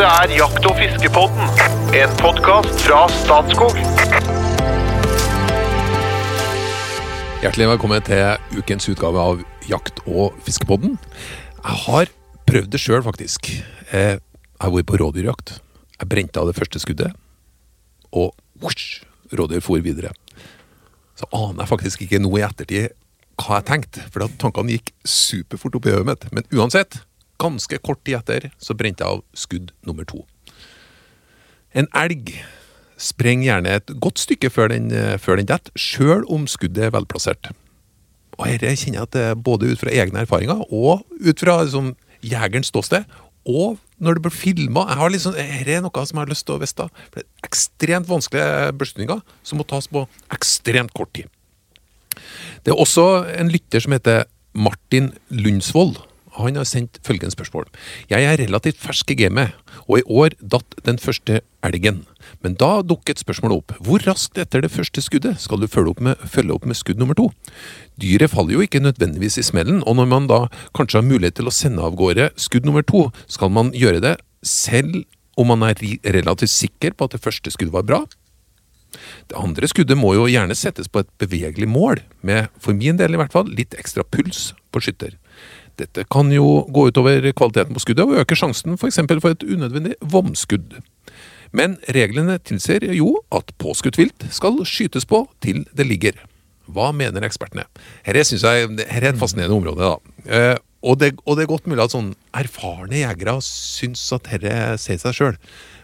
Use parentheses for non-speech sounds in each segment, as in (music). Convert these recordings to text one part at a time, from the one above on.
Dette er Jakt- og fiskepodden, en podkast fra Statskog. Hjertelig velkommen til ukens utgave av Jakt- og fiskepodden. Jeg har prøvd det sjøl, faktisk. Eh, Jeg har vært på rådyrjakt. Jeg brente av det første skuddet, og whoosh, rådyr for videre. Så aner jeg faktisk ikke nå i ettertid hva jeg tenkte, for tankene gikk superfort opp i hodet mitt. Men uansett, ganske kort tid etter så brente jeg av skudd nummer to. En elg sprenger gjerne et godt stykke før den, eh, før den detter, sjøl om skuddet er velplassert. Og dette kjenner jeg at det både ut fra egne erfaringer og ut fra liksom, jegerens ståsted, og når det blir filma. Liksom, Dette er noe som jeg har lyst til å vite. Det er ekstremt vanskelige beslutninger som må tas på ekstremt kort tid. Det er også en lytter som heter Martin Lundsvold. Han har sendt følgende spørsmål. Jeg er relativt fersk i gamet, og i år datt den første elgen. Men da dukket spørsmålet opp. Hvor raskt etter det første skuddet skal du følge opp med, følge opp med skudd nummer to? Dyret faller jo ikke nødvendigvis i smellen, og når man da kanskje har mulighet til å sende av gårde skudd nummer to, skal man gjøre det selv om man er relativt sikker på at det første skuddet var bra, det andre skuddet må jo gjerne settes på et bevegelig mål, med, for min del i hvert fall, litt ekstra puls på skytter. Dette kan jo gå utover kvaliteten på skuddet og øke sjansen f.eks. For, for et unødvendig vomskudd. Men reglene tilsier jo at påskutt vilt skal skytes på til det ligger. Hva mener ekspertene? Her syns jeg, her er et fascinerende område. da. Eh, og, det, og det er godt mulig at sånn erfarne jegere syns at dette sier seg sjøl.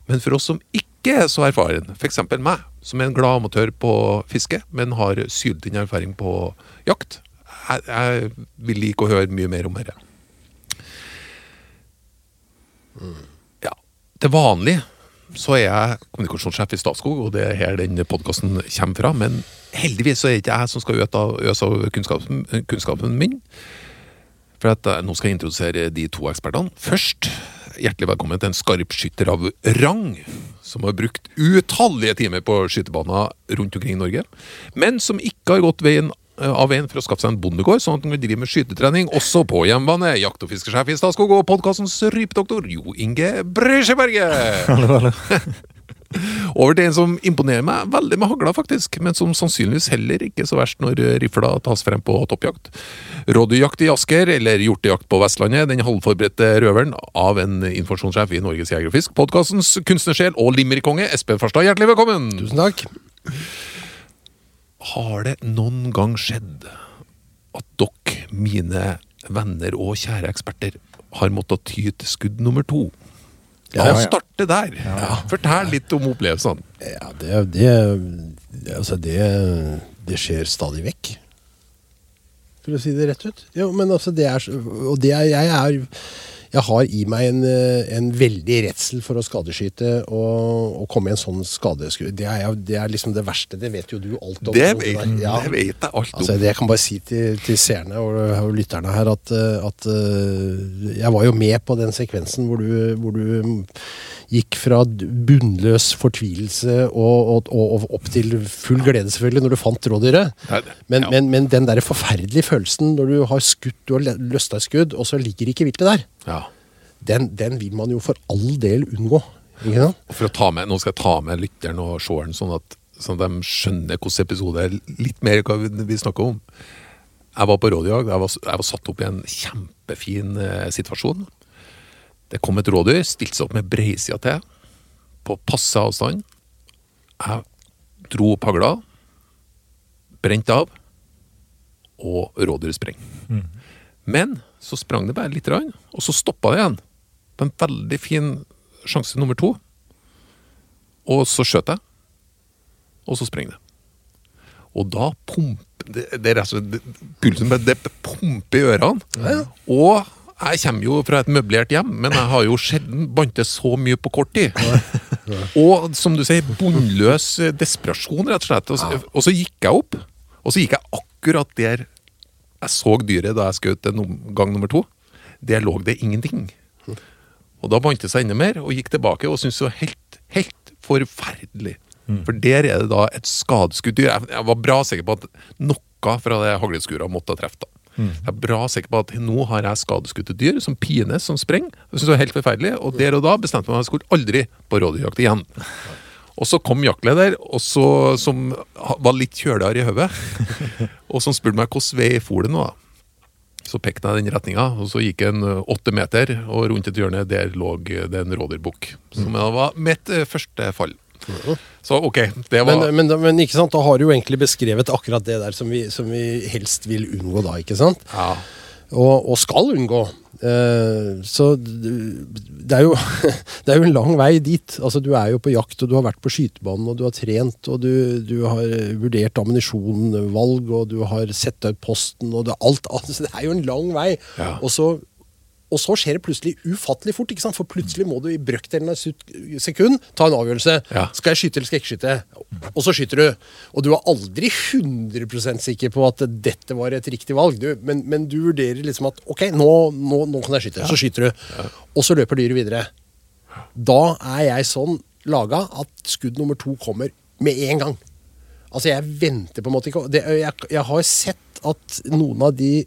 Men for oss som ikke er så erfaren, f.eks. meg, som er en glad amatør på fiske, men har syltynn erfaring på jakt, jeg, jeg vil like å høre mye mer om dette. Ja, til vanlig så er jeg kommunikasjonssjef i Statskog, og det er her den podkasten kommer fra. Men heldigvis så er det ikke jeg som skal øse av, kunnskapen, kunnskapen min. For at jeg nå skal jeg introdusere de to ekspertene. Først, hjertelig velkommen til en skarpskytter av rang, som har brukt utallige timer på skytebaner rundt omkring i Norge, men som ikke har gått veien eh, av en for å skaffe seg en bondegård, sånn at han kan drive med skytetrening også på hjemmebane. Jakt- og fiskesjef i Statskog og podkastens rypedoktor Jo Inge Brysjeberget! (laughs) Hallo, hallo. (laughs) Over til en som imponerer meg veldig med hagla, faktisk, men som sannsynligvis heller ikke så verst når rifla tas frem på toppjakt. Rådyrjakt i Asker, eller hjortejakt på Vestlandet, den halvforberedte røveren av en informasjonssjef i Norges Jeger og Fisk, podkastens kunstnersjel og limerikonge, Espen Farstad, hjertelig velkommen! Tusen takk. Har det noen gang skjedd at dere, mine venner og kjære eksperter, har måttet ty til skudd nummer to? Ja, La ja, oss ja. starte der. Fortell litt om opplevelsene. Ja, det, det, det Altså, det, det skjer stadig vekk. For å si det rett ut. Jo, men altså, det er Og det er Jeg er jeg har i meg en, eh, en veldig redsel for å skadeskyte og, og komme i en sånn skadeskudd. Det, det er liksom det verste. Det vet jo du alt om. Det vet, der. Ja. det vet jeg alt om. Altså, det jeg kan bare si til, til seerne og, og lytterne her at, eh, at eh, jeg var jo med på den sekvensen hvor du, hvor du gikk fra bunnløs fortvilelse og, og, og, opp til full glede, selvfølgelig, når du fant rådyret. Men, ja. men, men den der forferdelige følelsen når du har skutt, du har løsta et skudd, og så ligger ikke viltet der, Ja. den, den vil man jo for all del unngå. Ikke sant? For å ta med, nå skal jeg ta med lytteren og seeren, sånn at, sånn at de skjønner hvilken episode er litt mer hva vi, vi snakker om. Jeg var på rådyrjakt. Jeg, var- jeg var satt opp i en kjempefin eh, situasjon. Det kom et rådyr, stilte seg opp med breisida til, på passe avstand. Jeg dro opp hagla, brente av, og rådyret sprang. Men så sprang det bare litt, grann, og så stoppa det igjen. På en veldig fin sjanse nummer to. Og så skjøt jeg, og så sprang det. Og da pumper det, det er og slett Pulsen det pumper i ørene. Og jeg kommer jo fra et møblert hjem, men jeg har jo sjelden bantet så mye på kort tid. Og som du sier, bunnløs desperasjon, rett og slett. Og, så- gikk jeg opp, og så gikk jeg akkurat der jeg så dyret da jeg skjøt gang nummer to. Der lå det ingenting. Og da bandt det seg enda mer, og gikk tilbake og syntes det var helt, helt forferdelig. For der er det da et skadeskudd dyr. Jeg var bra sikker på at noe fra det hagleskuret måtte ha truffet. Da. Jeg er bra sikker på at nå har jeg skadeskutte dyr som pines, som sprenger. Det synes jeg var helt forferdelig, og der og da bestemte jeg meg at jeg skulle aldri på rådyrjakt igjen. Og så kom jaktleder, og så, som var litt kjøligere i hodet, (laughs) og som spurte meg hvordan vei for det nå. da. Så pekte jeg den retninga, og så gikk jeg en åtte meter, og rundt et hjørne der lå det en rådyrbukk. Som da var mitt første fall. Så ok, det var Men, men, men ikke sant, da har du jo egentlig beskrevet akkurat det der som vi, som vi helst vil unngå da, ikke sant? ja. Og, og skal unngå. Eh, så det er, jo, (laughs) det er jo en lang vei dit. Altså, du er jo på jakt, og du har vært på skytebanen, og du har trent, og du, du har vurdert ammunisjonvalg, og du har sett ut posten, og det, alt, (laughs) Så det er jo en lang vei. Ja. Og så og så skjer det plutselig ufattelig fort, for plutselig må du i brøkdelen av et sekund ta en avgjørelse. Ja. Skal jeg skyte eller skal jeg ikke skyte? Og så skyter du. Og du er aldri 100% sikker på at dette var et riktig valg, du. Men, men du vurderer liksom at ok, nå, nå, nå kan jeg skyte. Så skyter du. Og så løper dyret videre. Da er jeg sånn laga at skudd nummer to kommer med en gang. Altså, jeg venter på en måte ikke jeg, jeg har sett at noen av de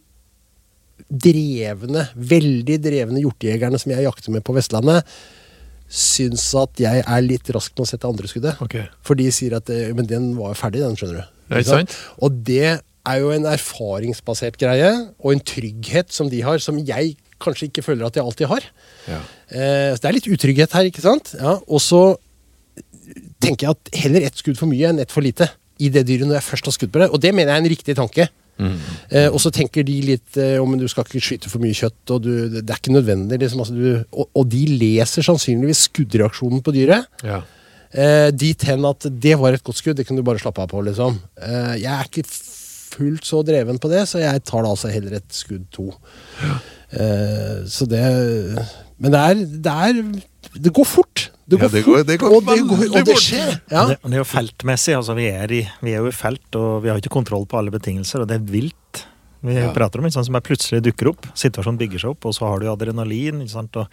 drevne, veldig drevne hjortejegerne som jeg jakter med på Vestlandet, syns at jeg er litt rask med å sette andre skuddet. Okay. For de sier at eh, Men den var jo ferdig, den, skjønner du. Det sant? Og det er jo en erfaringsbasert greie, og en trygghet som de har, som jeg kanskje ikke føler at jeg alltid har. Ja. Eh, så det er litt utrygghet her, ikke sant? Ja, og så tenker jeg at heller ett skudd for mye enn ett for lite i det dyret når jeg først har skutt på det. Og det mener jeg er en riktig tanke. Eh, og så tenker de litt eh, om du skal ikke skyte for mye kjøtt, og du, det er ikke nødvendig. Liksom, altså, du, og, og de leser sannsynligvis skuddreaksjonen på dyret. Ja. Eh, dit hen at det var et godt skudd, det kan du bare slappe av på, liksom. Eh, jeg er ikke fullt så dreven på det, så jeg tar da altså heller et skudd to. Eh, så det Men det er, det er Det går fort. Det Ja, går det går- fort, det går og det, går, og det skjer. Ja. Det, det er jo feltmessig. altså vi er, i, vi er jo i felt, og vi har ikke kontroll på alle betingelser, og det er vilt. Vi Ja. prater om ikke sant, som plutselig dukker opp. Situasjonen bygger seg opp, og så har du adrenalin. ikke sant, Og,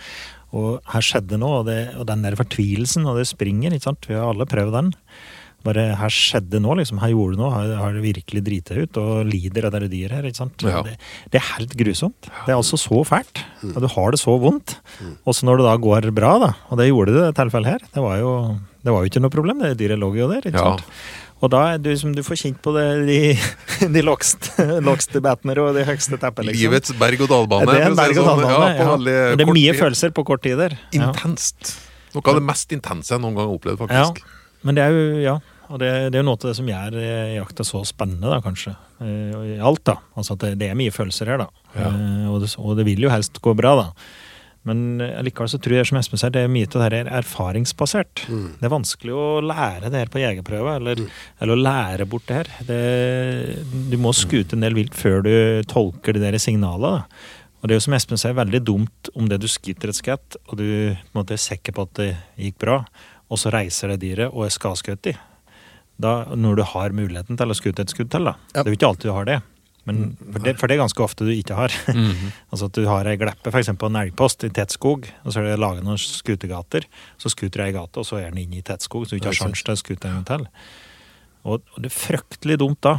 og her skjedde noe, og, det, og den der fortvilelsen, og det springer. ikke sant, Vi har alle prøvd den. Bare her skjedde noe, liksom. Her gjorde du noe. Her har det virkelig driti ut, og lider av det dyret her. ikke sant. Ja. Det, det er helt grusomt. Det er altså så fælt. Og du har det så vondt. Og så når det da går bra, da, og det gjorde det i dette tilfellet her, det var jo, det var jo ikke noe problem. Det dyret lå jo der. ikke Ja. sant? Og da er du, som du får kjent på det, de, (laughs) de lågste batner og de høyeste teppene. liksom. Livets berg-og-dal-bane. det er en sånn. berg-og-dal-bane. Ja, Ja, det er mye tid. følelser på kort tid der. Ja. Intenst. Noe av det mest intense jeg noen gang har opplevd, Ja, faktisk. men det er jo ja, og det, det er jo noe av det som gjør eh, jakta så spennende, da, kanskje. Eh, I alt, da. Altså at det, det er mye følelser her, da. Ja. Eh, og, det, og det vil jo helst gå bra, da. Men likevel så tror jeg som Espen sier, det er mye av det her er erfaringsbasert. Det er vanskelig å lære det her på jegerprøve, eller, eller å lære bort det her. Det, du må skute en del vilt før du tolker de der signalene. da. Og det er jo som Espen sier, veldig dumt om det du skyter et skett, og du på en måte er sikker på at det gikk bra, og så reiser det dyret og er skadeskutt i. Da, når du har muligheten til å skute et skudd til, da. Ja. Det er jo ikke alltid du har det. Men for det, for det er ganske ofte du ikke har. (laughs) Mhm. altså at du har ei gleppe, f.eks. på en elgpost i tett skog, og så er det laget noen skutegater. Så skuter ei gate, og så er den inne i tett skog, så du ikke har sjanse til å skute en til. Og, og det er fryktelig dumt da.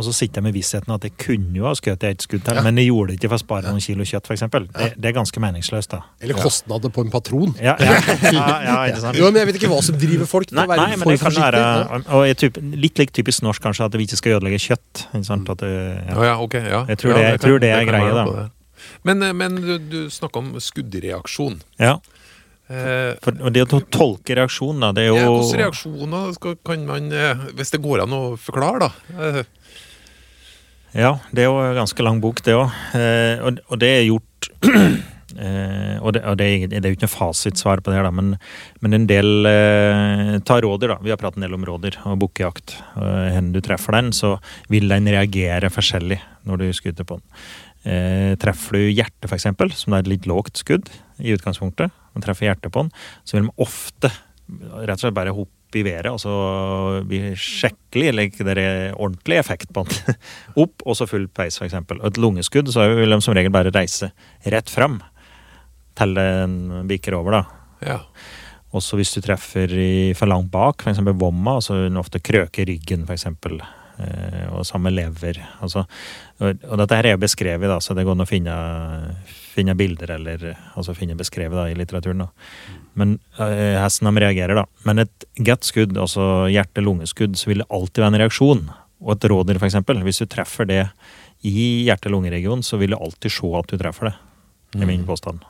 Og så sitter jeg med vissheten at jeg kunne jo ha skutt et skudd til, Ja. men jeg gjorde det ikke for å spare noen kilo kjøtt, f.eks. Det, det er ganske meningsløst, da. Eller kostnader på en patron. Ja, ja, (laughs) ja, ja ikke sant? Jo, men jeg vet ikke hva som driver folk til Nei, å være nei, men for det kan forsiktig. være og jeg typ, Litt like typisk norsk kanskje at vi ikke skal ødelegge kjøtt. Ikke sant? At ja. Ja, ja, ok. Ja. Jeg tror ja, det- jeg kan- tror det er greia, da. Men, eh, men du, du snakka om skuddreaksjon. ja. Eh, For, og det å tolke reaksjonen, da, det er ja, jo Hvilke reaksjoner kan man eh, Hvis det går an å forklare, da. Eh, Ja, det er jo en ganske lang bok, det òg. Eh, og, det er gjort (clears throat) eh, Og, det, og det, er, det er jo ikke noe fasitsvar på det her, da, men, men en del eh, Ta rådyr, da. Vi har pratet en del om rådyr og bukkejakt. Hvor du treffer den, så vil den reagere forskjellig når du skuter på den. Eh, treffer du hjertet, f.eks., som er et litt lågt skudd i utgangspunktet, og treffer hjertet på den, så vil de ofte rett og slett bare hoppe i været, og så blir skikkelig, eller ikke det er ordentlig effekt på den. (laughs) Opp, og så full peis, f.eks. Og et lungeskudd, så vil de som regel bare reise rett fram til den bikker over, da. ja. Også hvis du treffer i, for langt bak, f.eks. vomma, så vil den ofte krøke ryggen, f.eks. Eh, og samme lever. Altså, og, og dette her er jo beskrevet, da, så det går an å finne, finne bilder eller altså finne beskrevet da, i litteraturen. da. Men eh, hesten de reagerer, da. Men et gut-skudd, altså hjerte-lungeskudd, så vil det alltid være en reaksjon. Og et rådyr, eksempel, hvis du treffer det i hjerte-lungeregionen, så vil du alltid se at du treffer det. Det er min påstand.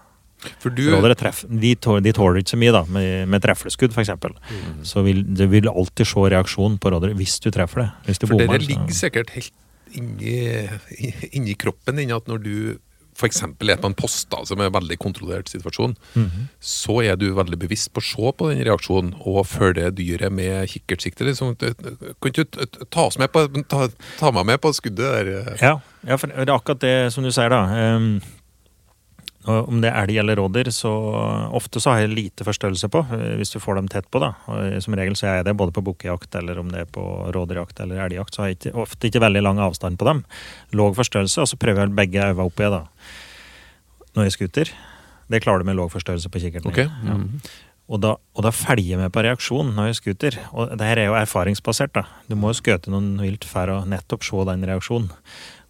For du treff, de, tåler, de tåler ikke så mye, da, med, med trefleskudd, f.eks. Mm. Så vil du vil alltid se reaksjon på rådyret hvis du treffer det. Hvis du For bommer, dere så- ligger sikkert helt inni, inni kroppen din at når du f.eks. er på en post som er en veldig kontrollert situasjon, Mhm. så er du veldig bevisst på å se på den reaksjonen og følge dyret med kikkertsikte. Liksom. Kan ikke du ta, oss med på, ta, ta meg med på skuddet der? Ja, ja, for det er akkurat det som du sier, da. Ehm, og om det er elg eller rådyr, så ofte så har jeg lite forstørrelse på, eh, hvis du får dem tett på. da. Og Som regel så er jeg det både på bukkejakt eller om det er på rådyrjakt eller elgjakt. Så har jeg ikke, ofte ikke veldig lang avstand på dem. Låg forstørrelse, og så prøver jeg begge øynene oppi da. Når jeg skuter. Det klarer du med låg forstørrelse på kikkerten. Ok. Ja. Mhm. Og da, og da følger jeg med på reaksjonen når jeg skuter. Og det her er jo erfaringsbasert. da. Du må jo skøte noen vilt for å nettopp se den reaksjonen.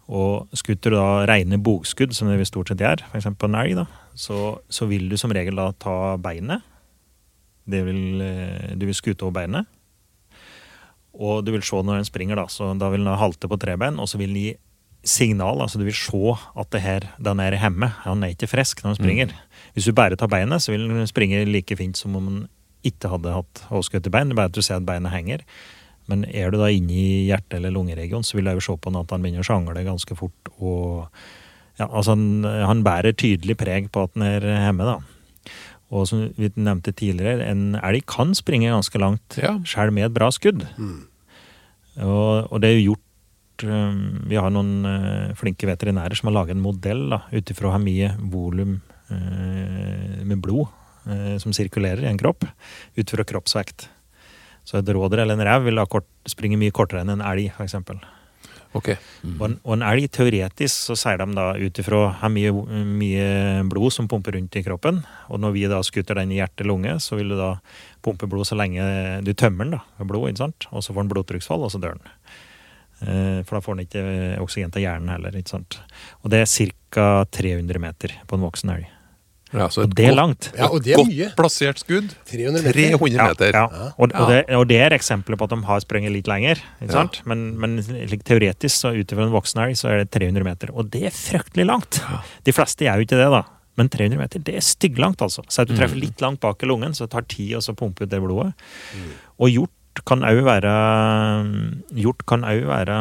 Og skutter du da rene bogskudd, som det stort sett gjør, f.eks. på en elg, da, så, så vil du som regel da ta beinet. Det vil, eh, du vil skute over beinet. Og du vil se når den springer, da. Så da vil den halte på tre bein, og så vil den gi signal. Altså du vil se at det her, den er hjemme. Han er ikke frisk når han springer. Hvis du bare tar beinet, så vil den springe like fint som om den ikke hadde hatt til bein. Bare at du ser at beinet henger. Men er du da inne i hjerte- eller lungeregionen, så vil jeg jo se på han at han begynner å sjangle ganske fort. Og ja, altså han, han bærer tydelig preg på at han er hjemme, da. Og som vi nevnte tidligere, en elg kan springe ganske langt, Ja. selv med et bra skudd. Og, og det er jo gjort um, Vi har noen uh, flinke veterinærer som har laget en modell ut ifra hvor mye volum uh, med blod uh, som sirkulerer i en kropp, ut fra kroppsvekt. Så et rådyr eller en rev vil da kort, springe mye kortere enn en elg, f.eks. Ok. Og, en, og en elg, teoretisk, så sier de da ut ifra hvor mye, mye blod som pumper rundt i kroppen. Og når vi da skutter den i hjerte-lunge, så vil du da pumpe blod så lenge du tømmer den da, med blod. ikke sant? Og så får den blodtrykksfall, og så dør den. Eh, For da får den ikke oksygen til hjernen heller. ikke sant? Og det er ca. 300 meter på en voksen elg. Ja, så Og det er langt. Ja, og det er godt plassert skudd. 300 meter. 300 meter. Ja, Og, Ja. og, det, og det er eksempler på at de har sprunget litt lenger. ikke Ja. Men, men like teoretisk, så ut en voksen elg, så er det 300 meter. Og det er fryktelig langt! De fleste gjør jo ikke det, da. Men 300 meter, det er stygglangt, altså. Så at du treffer litt langt bak i lungen, så det tar tid å pumpe ut det blodet. Og hjort kan òg være Hjort kan òg være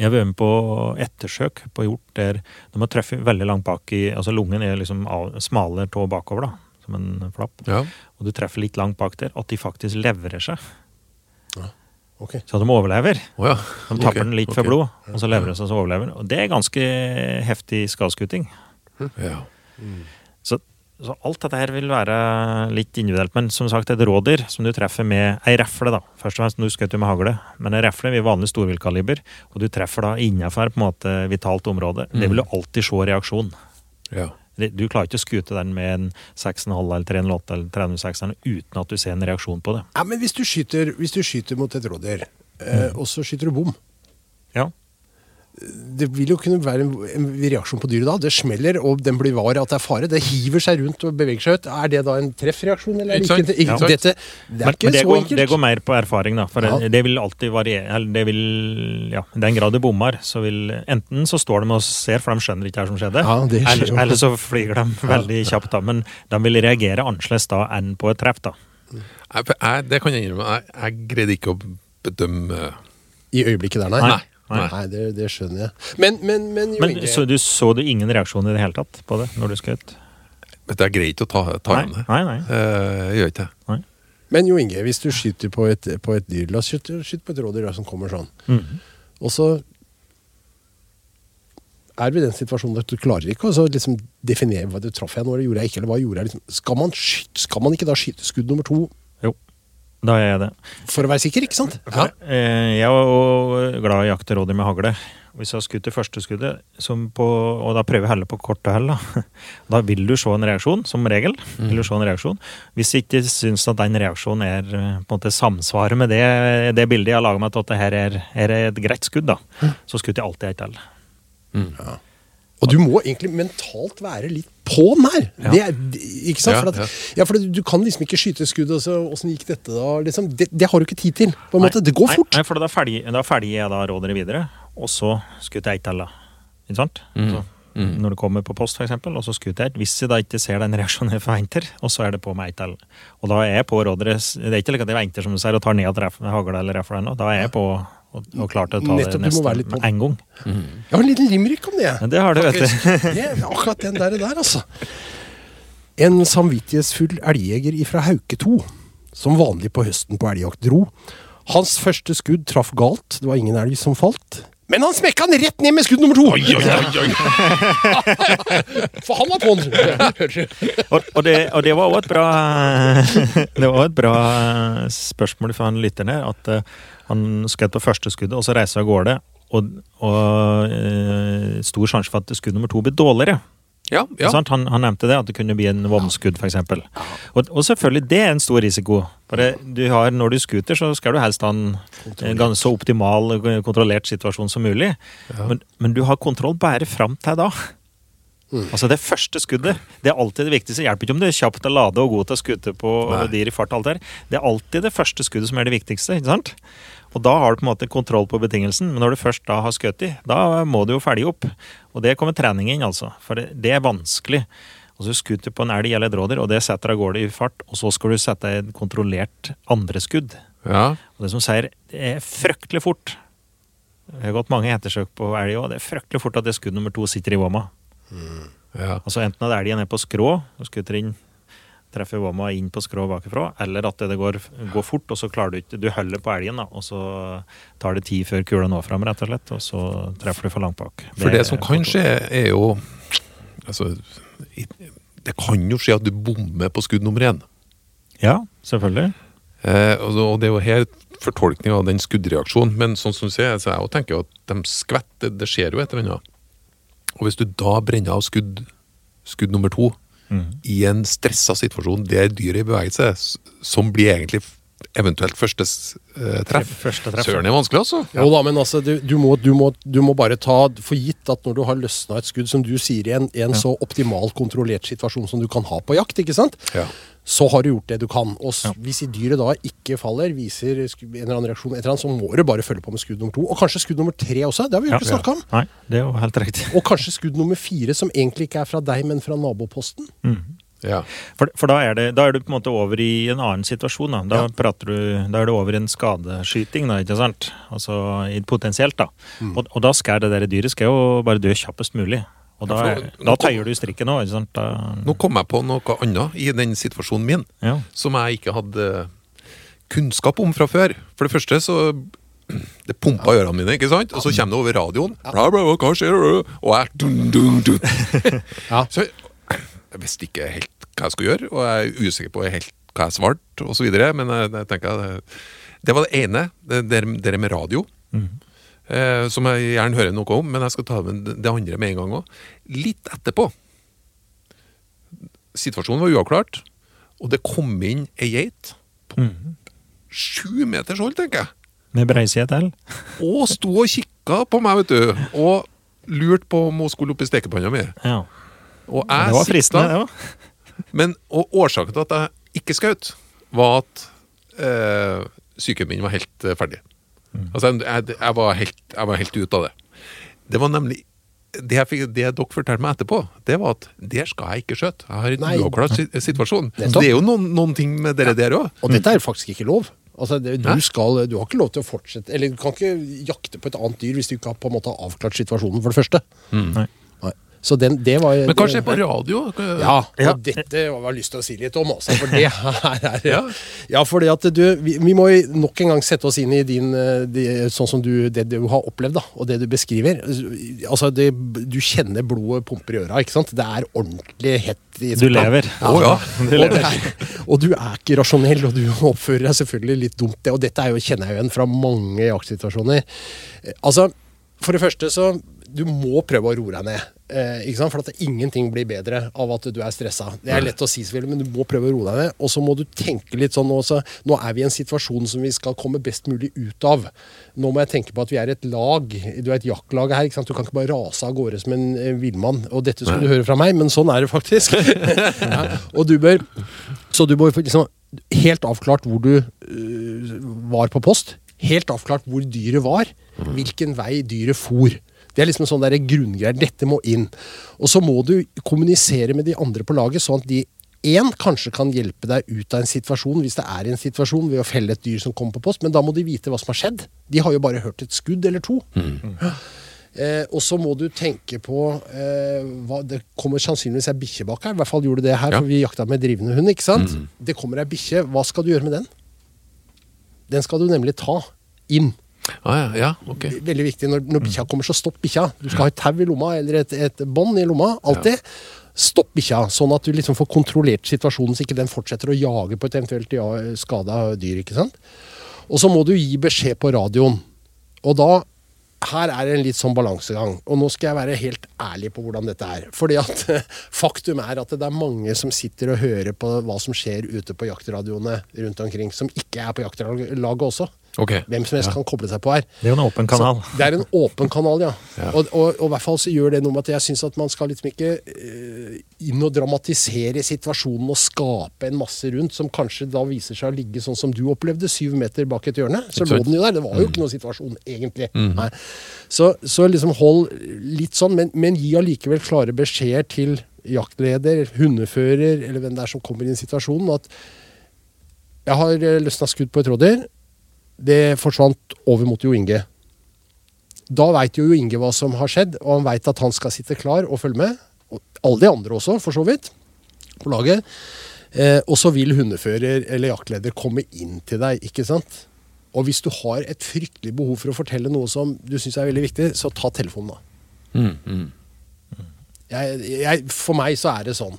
Jeg har vært med på ettersøk på hjort der de har truffet veldig langt bak i Altså lungen er liksom smalere smale tå bakover, da, som en flapp Ja. og du treffer litt langt bak der, at de faktisk leverer seg. Ok. Så at de overlever. Oh, ja. De tapper okay. den litt okay. for blod, og så leverer de seg, så overlever. Og det er ganske heftig skadeskuting. Ja. Så, så alt dette her vil være litt individuelt. Men som sagt, et rådyr som du treffer med ei refle, da. Først og fremst, nå skjøt jo med hagle, men ei refle ved vanlig storviltkaliber, og du treffer da innenfor på en måte vitalt område, det vil du alltid se reaksjon. ja. Du klarer ikke å skute den med en 6,5 eller 308 eller 306 uten at du ser en reaksjon på det. Ja, men hvis du skyter, hvis du skyter mot et rådyr, eh, og så skyter du bom Ja. Det vil jo kunne være en, en reaksjon på dyret da. Det smeller, og den blir var at det er fare. Det hiver seg rundt og beveger seg ut. Er det da en treffreaksjon, eller er Ikke ikke? ikke Ja. Dette, det er men, ikke men det, så går, enkelt. det går mer på erfaring, da. For Ja. det vil alltid variere. Eller det vil Ja, i den grad det bommer, så vil Enten så står de og ser, for de skjønner ikke hva som skjedde. Ja, det eller, eller så flyger de veldig kjapt, da. Men de vil reagere annerledes da enn på et treff, da. Jeg, jeg, det kan jeg innrømme. Jeg, jeg greide ikke å bedømme I øyeblikket der, nei. Nei. Nei, Nei. det, det skjønner jeg. Men, men, men, jo Men Inge, så du så du ingen reaksjon i det hele tatt på det når du skjøt? Det er greit å ta, ta Nei, det. nei, nei. Eh, Jeg gjør ikke det. men Jo Inge, hvis du skyter på et, på et dyr La oss skyte, skyte på et rådyr som kommer sånn. Mhm. Og så er vi i den situasjonen at du klarer ikke å så liksom definere hva du traff jeg nå, eller gjorde jeg ikke, eller hva gjorde jeg. Liksom. Skal, man skyte, skal man ikke da skyte skudd nummer to da er jeg det. for å være sikker, ikke sant? Ja. Eh, Jeg jo glad i å jakte rådyr med hagle. Hvis jeg har skutt det første skuddet, som på, og da prøver jeg å helle på korte hell, da, (laughs) da vil du se en reaksjon, som regel. vil du se en reaksjon. Hvis jeg ikke syns at den reaksjonen er eh, på en måte samsvarer med det, det bildet jeg har laga meg til at det her er, er et greit skudd, da, så skutter jeg alltid et til. Og du må egentlig mentalt være litt på den her. Det er, ikke sant? Ja, For, at, ja. for du kan liksom ikke skyte skudd, og så åssen gikk dette da? Liksom, det, det har du ikke tid til. på en måte. Det går fort. Nei, for da ferdiger jeg da rådere videre, og så skutter jeg til. Ikke sant? Så, Når det kommer på post, eksempel, og så skutter jeg. Hvis jeg da ikke ser den reaksjonen jeg forventer, og så er det på med et til. Og da er jeg på rådere Det er ikke like at jeg venter som du sier og tar ned at hagla eller rifla ennå. Da er jeg på og, og klar å ta Nettopp, det nesten neste med en gang. Jeg har en liten limerick om det. Det har du, vet du. Det akkurat den der, der altså. En samvittighetsfull elgjeger ifra Hauke 2, som vanlig på høsten på elgjakt dro. Hans første skudd traff galt, det var ingen elg som falt. Men han smekka den rett ned med skudd nummer to! (laughs) For han var på'n! (laughs) Og, og, det, og det var også et bra (laughs) Det var et bra spørsmål fra han lytteren her. At eh, han skjøt på første skuddet, og så reiser han av gårde. Og, og eh, stor sjanse for at skudd nummer to blir dårligere. Ja, ja. Han, han nevnte det, at det kunne bli en vomskudd, f.eks. Og, og selvfølgelig, det er en stor risiko. Bare du har, når du scooter, så skal du helst ha en så optimal, eh, kontrollert situasjon som mulig. Men, men du har kontroll bare fram til da. Altså Det første skuddet det er alltid det viktigste. Det hjelper ikke om du er kjapp til å lade og god til å skute på Nei. dyr i fart. alt der. Det er alltid det første skuddet som er det viktigste. ikke sant? Og Da har du på en måte kontroll på betingelsen, men når du først da har skutt i, da må du jo følge opp. Og det kommer trening inn, altså. For det, det er vanskelig. Og så skutter på en elg eller et rådyr, og det setter av gårde i fart, og så skal du sette et kontrollert andre skudd. ja. Og det som sier, det er fryktelig fort. Det har gått mange ettersøk på elg òg. Det er fryktelig fort at det skudd nummer to sitter i vomma. ja. Altså Enten at elgen er på skrå, og skutter inn, treffer Woma inn på skrå bakfra, eller at det går, går fort, og så klarer du ikke Du holder på elgen, da, og så tar det tid før kula når fram, rett og slett, og så treffer du for langt bak. For det som kan skje, er jo Altså Det kan jo skje at du bommer på skudd nummer én. Ja, selvfølgelig. Eh, og det er jo her fortolkning av den skuddreaksjonen. Men sånn som du ser, så jeg tenker jo at de skvetter, det, det skjer jo et eller annet. Og hvis du da brenner av skudd, skudd nummer to Mhm. i en stressa situasjon der dyret er i bevegelse, som blir egentlig eventuelt første eh, treff Første treff. Søren er vanskelig, altså. Jo da, men altså, du, du, må, du, må, du må bare ta for gitt at når du har løsna et skudd, som du sier, i en, en ja. så optimalt kontrollert situasjon som du kan ha på jakt, ikke sant? Ja. Så har du gjort det du kan. Og Ja. hvis dyret da ikke faller, viser en eller annen reaksjon, eller annet, så må du bare følge på med skudd nummer to. Og kanskje skudd nummer tre også, det har vi jo Ja, ikke snakka om. Nei, det er jo helt riktig. (laughs) Og kanskje skudd nummer fire, som egentlig ikke er fra deg, men fra naboposten. Ja. For, for da, er det, da er du på en måte over i en annen situasjon. Da, da, ja. du, da er du over i en skadeskyting, da, ikke sant? Altså potensielt, da. Og, og da skal det der dyret skal jo bare dø kjappest mulig. Og da, Ja, for- da tøyer du strikken òg, ikke sant? Da, Nå kom jeg på noe annet i den situasjonen min. ja. som jeg ikke hadde kunnskap om fra før. For det første så (clears throat) Det pumpa ørene mine, ikke sant? Og så kommer det over radioen. Bla, bla, bla, hva skjer? Og jeg dun, dun, dun. (laughs) Ja. Så jeg visste ikke helt hva jeg skulle gjøre, og jeg er usikker på helt hva jeg svarte, osv. Men jeg, jeg tenker at det var det ene, det, det, det med radio. Eh, som jeg gjerne hører noe om, men jeg skal ta med det andre med en gang òg. Litt etterpå. Situasjonen var uavklart, og det kom inn ei geit på sju meters hold, tenker jeg. Med breiside til. (laughs) Og sto og kikka på meg, vet du. Og lurte på om hun skulle opp i stekepanna mi. Ja. Og Det var fristende, det òg. (laughs) men og årsaken til at jeg ikke skjøt, var at eh, psyken min var helt eh, ferdig. Altså, jeg, jeg, var helt, jeg var helt ute av det. Det var nemlig det, jeg fikk, det dere fortalte meg etterpå, det var at der skal jeg ikke skjøte. Jeg har en Nei. uavklart situasjon. Det er jo noen, noen ting med dere der òg. Og dette er faktisk ikke lov. Altså, det, du, skal, du har ikke lov til å fortsette Eller du kan ikke jakte på et annet dyr hvis du ikke har på en måte avklart situasjonen, for det første. Mm. Nei. Så den, det var Men kanskje det, på radio? Ja, og Ja. dette har jeg lyst til å si litt om, også. For det her er Ja. Ja, fordi at du Vi, vi må nok en gang sette oss inn i din eh, de, Sånn som du Det du har opplevd, da, og det du beskriver. Altså, det, du kjenner blodet pumper i øra, ikke sant? Det er ordentlig hett i Du lever. Å ja. (laughs) Du og, lever. det er, og du er ikke rasjonell, og du oppfører deg selvfølgelig litt dumt. Det, og dette er jo, kjenner jeg jo igjen fra mange jaktsituasjoner. Eh, Altså, For det første så Du må prøve å roe deg ned. Eh? For at ingenting blir bedre av at du er stressa. Det er lett å si, selvfølgelig, men du må prøve å roe deg ned. Og så må du tenke litt sånn også, Nå er vi i en situasjon som vi skal komme best mulig ut av. Nå må jeg tenke på at vi er et lag. Du er et jaktlag her. Du kan ikke bare rase av gårde som en eh, villmann. Og dette skulle du høre fra meg, men sånn er det faktisk. (laughs) ja. Og du bør Så du bør liksom Helt avklart hvor du øh, var på post. Helt avklart hvor dyret var. Hvilken vei dyret for. Det er liksom sånn der grunngreier. Dette må inn. Og så må du kommunisere med de andre på laget, sånn at de én kanskje kan hjelpe deg ut av en situasjon, hvis det er en situasjon, ved å felle et dyr som kommer på post. Men da må de vite hva som har skjedd. De har jo bare hørt et skudd eller to. Eh, og så må du tenke på eh, hva, Det kommer sannsynligvis ei bikkje bak her. I hvert fall gjorde det her, Ja. for vi jakta med drivende hund. ikke sant? Det kommer ei bikkje. Hva skal du gjøre med den? Den skal du nemlig ta inn. Ah, ja, ja, ok. Veldig viktig. Når, når bikkja kommer, så stopp bikkja. Du skal ha et tau i lomma eller et, et bånd i lomma. Alltid. Stopp bikkja, sånn at du liksom får kontrollert situasjonen, så ikke den fortsetter å jage på et eventuelt ja, skada dyr. ikke sant? Og så må du gi beskjed på radioen. Og da her er det en litt sånn balansegang. Og nå skal jeg være helt ærlig på hvordan dette er. Fordi at (laughs) faktum er at det er mange som sitter og hører på hva som skjer ute på jaktradioene rundt omkring, som ikke er på jaktlaget også. Okay. Hvem som helst kan koble seg på her. Det er jo en åpen kanal. Så det er en åpen kanal, ja. (laughs) Ja. Og, og, og i hvert fall så gjør det noe med at jeg syns at man skal liksom ikke eh, inn og dramatisere situasjonen og skape en masse rundt som kanskje da viser seg å ligge sånn som du opplevde, syv meter bak et hjørne. Så lå den jo der. Det var jo ikke noen situasjon, egentlig. Nei. Så, så liksom hold litt sånn, men, men gi allikevel klare beskjeder til jaktleder, hundefører eller hvem det er som kommer i en situasjon, at jeg har eh, løsna skudd på et rådyr. Det forsvant over mot Jo Inge. Da veit jo Jo Inge hva som har skjedd, og han veit at han skal sitte klar og følge med. Alle de andre også, for så vidt, på laget. Eh, og så vil hundefører eller jaktleder komme inn til deg, ikke sant. Og hvis du har et fryktelig behov for å fortelle noe som du syns er veldig viktig, så ta telefonen, da. Mm, mm. Jeg, jeg, for meg så er det sånn.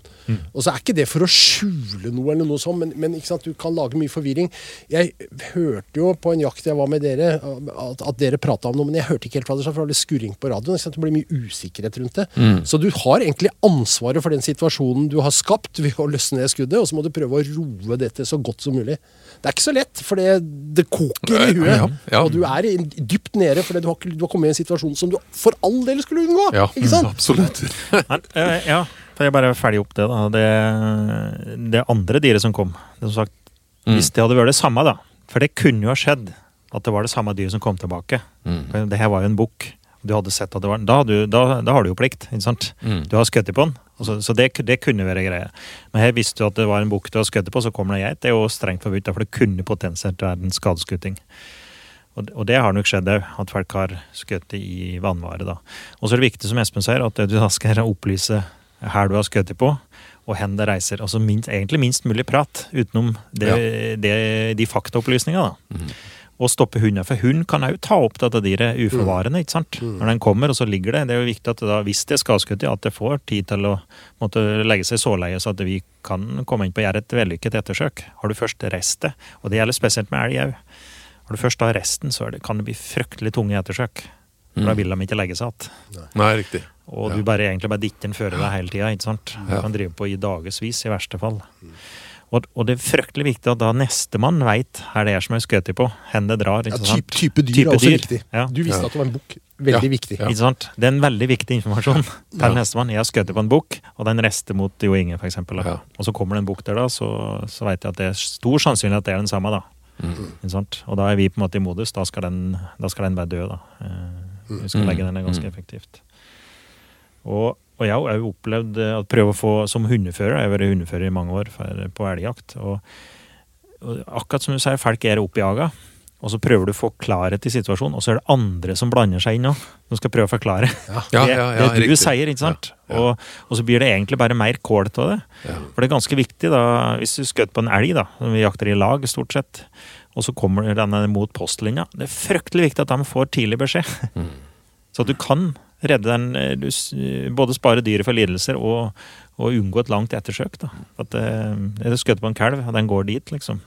Og så er ikke det for å skjule noe, eller noe sånt, men, men du kan lage mye forvirring. Jeg hørte jo på en jakt jeg var med dere, at, at dere prata om noe, men jeg hørte ikke helt hva dere sa, for det var litt skurring på radioen. Det blir mye usikkerhet rundt det. Så du har egentlig ansvaret for den situasjonen du har skapt ved å løsne ned skuddet, og så må du prøve å roe dette så godt som mulig. Det er ikke så lett, for det, det koker i huet. Ja, ja. Og du er dypt nede fordi du har, du har kommet i en situasjon som du for all del skulle unngå. Ja, Ikke sant? absolutt. (laughs) Men, øh, ja, for jeg bare ferdig opp det, da. Det, det andre dyret som kom. Det som sagt, Mm. Hvis det hadde vært det samme, da. For det kunne jo ha skjedd at det var det samme dyret som kom tilbake. Mm. Det her var jo en bukk. Du hadde sett at det var Da, du, da, da har du jo plikt, ikke sant? Mm. Du har skutt på den. Så, så det, det kunne være greie. Men her visste du at det var en bukk du har skutt på, så kommer det geit. Det er jo strengt forbudt, for det kunne potensielt være en skadeskutting. Og, det har nok skjedd òg, at folk har skutt i vannvare. da. Og så er det viktig, som Espen sier, at du da skal opplyse her du har skutt på, og hen det reiser. Altså minst, egentlig minst mulig prat, utenom det, det, de faktaopplysningene. da. Og stoppe hunder, for hund kan òg ta opp dette dyret uforvarende. ikke sant? Når den kommer, og så ligger det. Det er jo viktig at det da, hvis det skal skutt i, at det får tid til å måtte legge seg så leie så at vi kan komme inn på gjøre et vellykket ettersøk. Har du først reist det, og det gjelder spesielt med elg òg. Har du først har resten, så er det, kan det bli fryktelig tunge ettersøk. For da vil de ikke legge seg igjen. Og Ja. du bare egentlig bare ditter den føre deg hele tida. ikke sant? Du Ja. kan drive på i dagevis, i verste fall. Og, og det er fryktelig viktig at da nestemann veit her det er som er skutt på, hvor det drar. Ikke sant? type dyr Type er også dyr. viktig. Ja. Du visste Ja. at det var en bukk. Veldig Ja. viktig. Ja. Ikke sant? Det er en veldig viktig informasjon (laughs) til Ja. nestemann. Jeg har skutt på en bukk, og den rester mot Jo Inge, eksempel. Ja. Og så kommer det en bukk der, da, så, så veit jeg at det er stor sannsynlighet at det er den samme. da. Mm. Og da er vi på en måte i modus. Da skal den, da skal den være død. da. Eh, Vi skal Mm. legge den ned ganske Mm. effektivt. Og, og jeg har jo opplevd eh, at prøve å få som hundefører. Jeg har vært hundefører i mange år for, på elgjakt. Og, og akkurat som du sier, folk er oppjaga. Og så prøver du å få klarhet i situasjonen, og så er det andre som blander seg inn òg. Som skal prøve å forklare. Ja, (laughs) det, ja, ja, det du sier, ikke sant? Og, og så blir det egentlig bare mer kål av det. For det er ganske viktig, da, hvis du skjøt på en elg, da, som vi jakter i lag stort sett, og så kommer denne mot postlinja, det er fryktelig viktig at de får tidlig beskjed. Mm. (laughs) Så at du kan redde den, eh, du, både spare dyret for lidelser og, og unngå et langt ettersøk. da. At det Er det skutt på en kalv, og den går dit, liksom.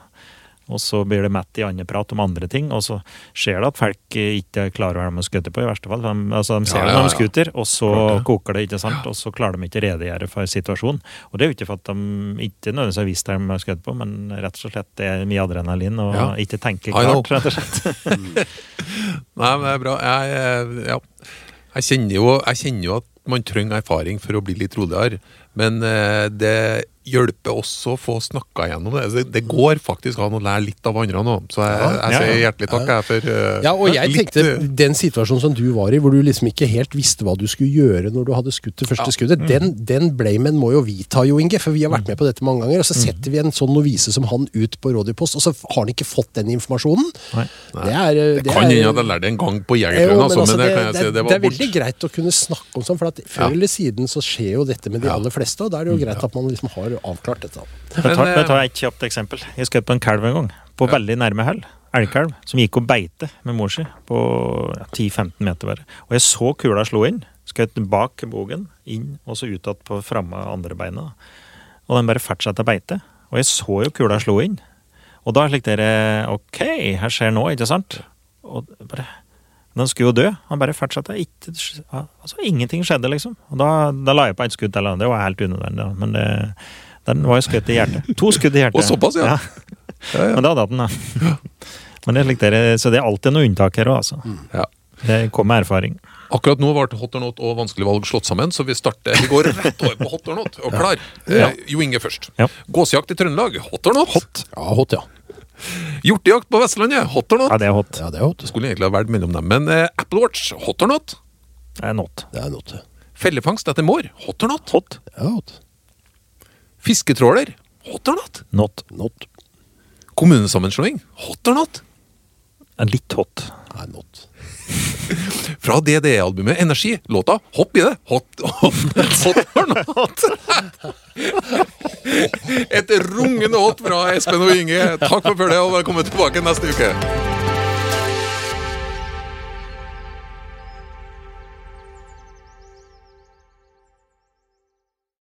Og så blir det mett i andre prat om andre ting, og så skjer det at folk ikke klarer Å være hva de skuter på, i verste fall. De, altså, de ser Ja, det ja, når de skuter, og så det. koker det, ikke sant? og så klarer de ikke å redegjøre for situasjonen. Og det er jo ikke for at de ikke nødvendigvis har visst det de har skutt på, men rett og slett det er mye adrenalin og Ja. ikke tenker klart, rett og slett. (laughs) Nei, men det er bra. Jeg, eh, ja. jeg, kjenner jo, jeg kjenner jo at man trenger erfaring for å bli litt roligere. Men eh, det hjelper oss å få snakka gjennom det. Altså, Det går faktisk an å lære litt av andre nå. Så jeg, jeg sier hjertelig takk jeg, for uh, Ja, og jeg litt, tenkte eh, Den situasjonen som du var i, hvor du liksom ikke helt visste hva du skulle gjøre når du hadde skutt det første skuddet, den, den blamen må jo vi ta, Jo Inge. For vi har vært med på dette mange ganger. Og så setter vi en sånn novise som han ut på rådyrpost, og så har han ikke fått den informasjonen. Nei. Det er det, Det kan hende jeg lærte det en gang på Jegerprøven, altså, altså, men det, det, kan jeg det, si, det det var er veldig greit å kunne snakke om sånn, for at før Ja. eller siden så skjer jo dette med de aller fleste, og da er det jo greit at man liksom har avklart dette. Men, Men, tar, tar jeg et kjapt eksempel. Jeg skjøt på en kalv en gang, på veldig nærme hell. Elgkalv som gikk og beite med mor si på ja, 10-15 meter bare. Og jeg så kula slå inn. Skjøt bak bogen, inn og så ut igjen på framme andre beina. Og den bare fortsatte å beite. Og jeg så jo kula slå inn. Og da slik dere Ok, her skjer nå, ikke sant? Og bare Den skulle jo dø. Han bare fortsatte. Ikke, altså, ingenting skjedde, liksom. Og da, da la jeg på et skudd til. Det var helt unødvendig, men det, den var jo skutt i hjertet. To skudd i hjertet. Og såpass, ja. Ja, ja. Men da hadde den, da. Men det er så det er alltid noe unntak her òg, altså. Ja. Det kommer med erfaring. Akkurat nå ble hot or not og vanskelig valg slått sammen, så vi starter Vi går rett over på hot or not. Og klar. Ja. Eh, jo Inge først. Ja. Gåsejakt i Trøndelag. Hot or not? Hot. Ja, hot, ja. Hjortejakt på Vestlandet. Hot or not? Ja, det er hot. Ja, det er hot. Skulle egentlig ha valgt mellom dem, men eh, Apple Watch. Hot or not? Det er not. Det er not. Fellefangst etter mår. Hot or not? Hot. Ja, hot. Fisketråler. Hot or not? Not. Not. Kommunesammenslåing. Hot or not? Litt hot. Nei, not. (laughs) Fra DDE-albumet Energi. Låta Hopp i det. Hot, hot, hot or not? Et rungende hot fra Espen og Inge. Takk for følget, og velkommen tilbake neste uke.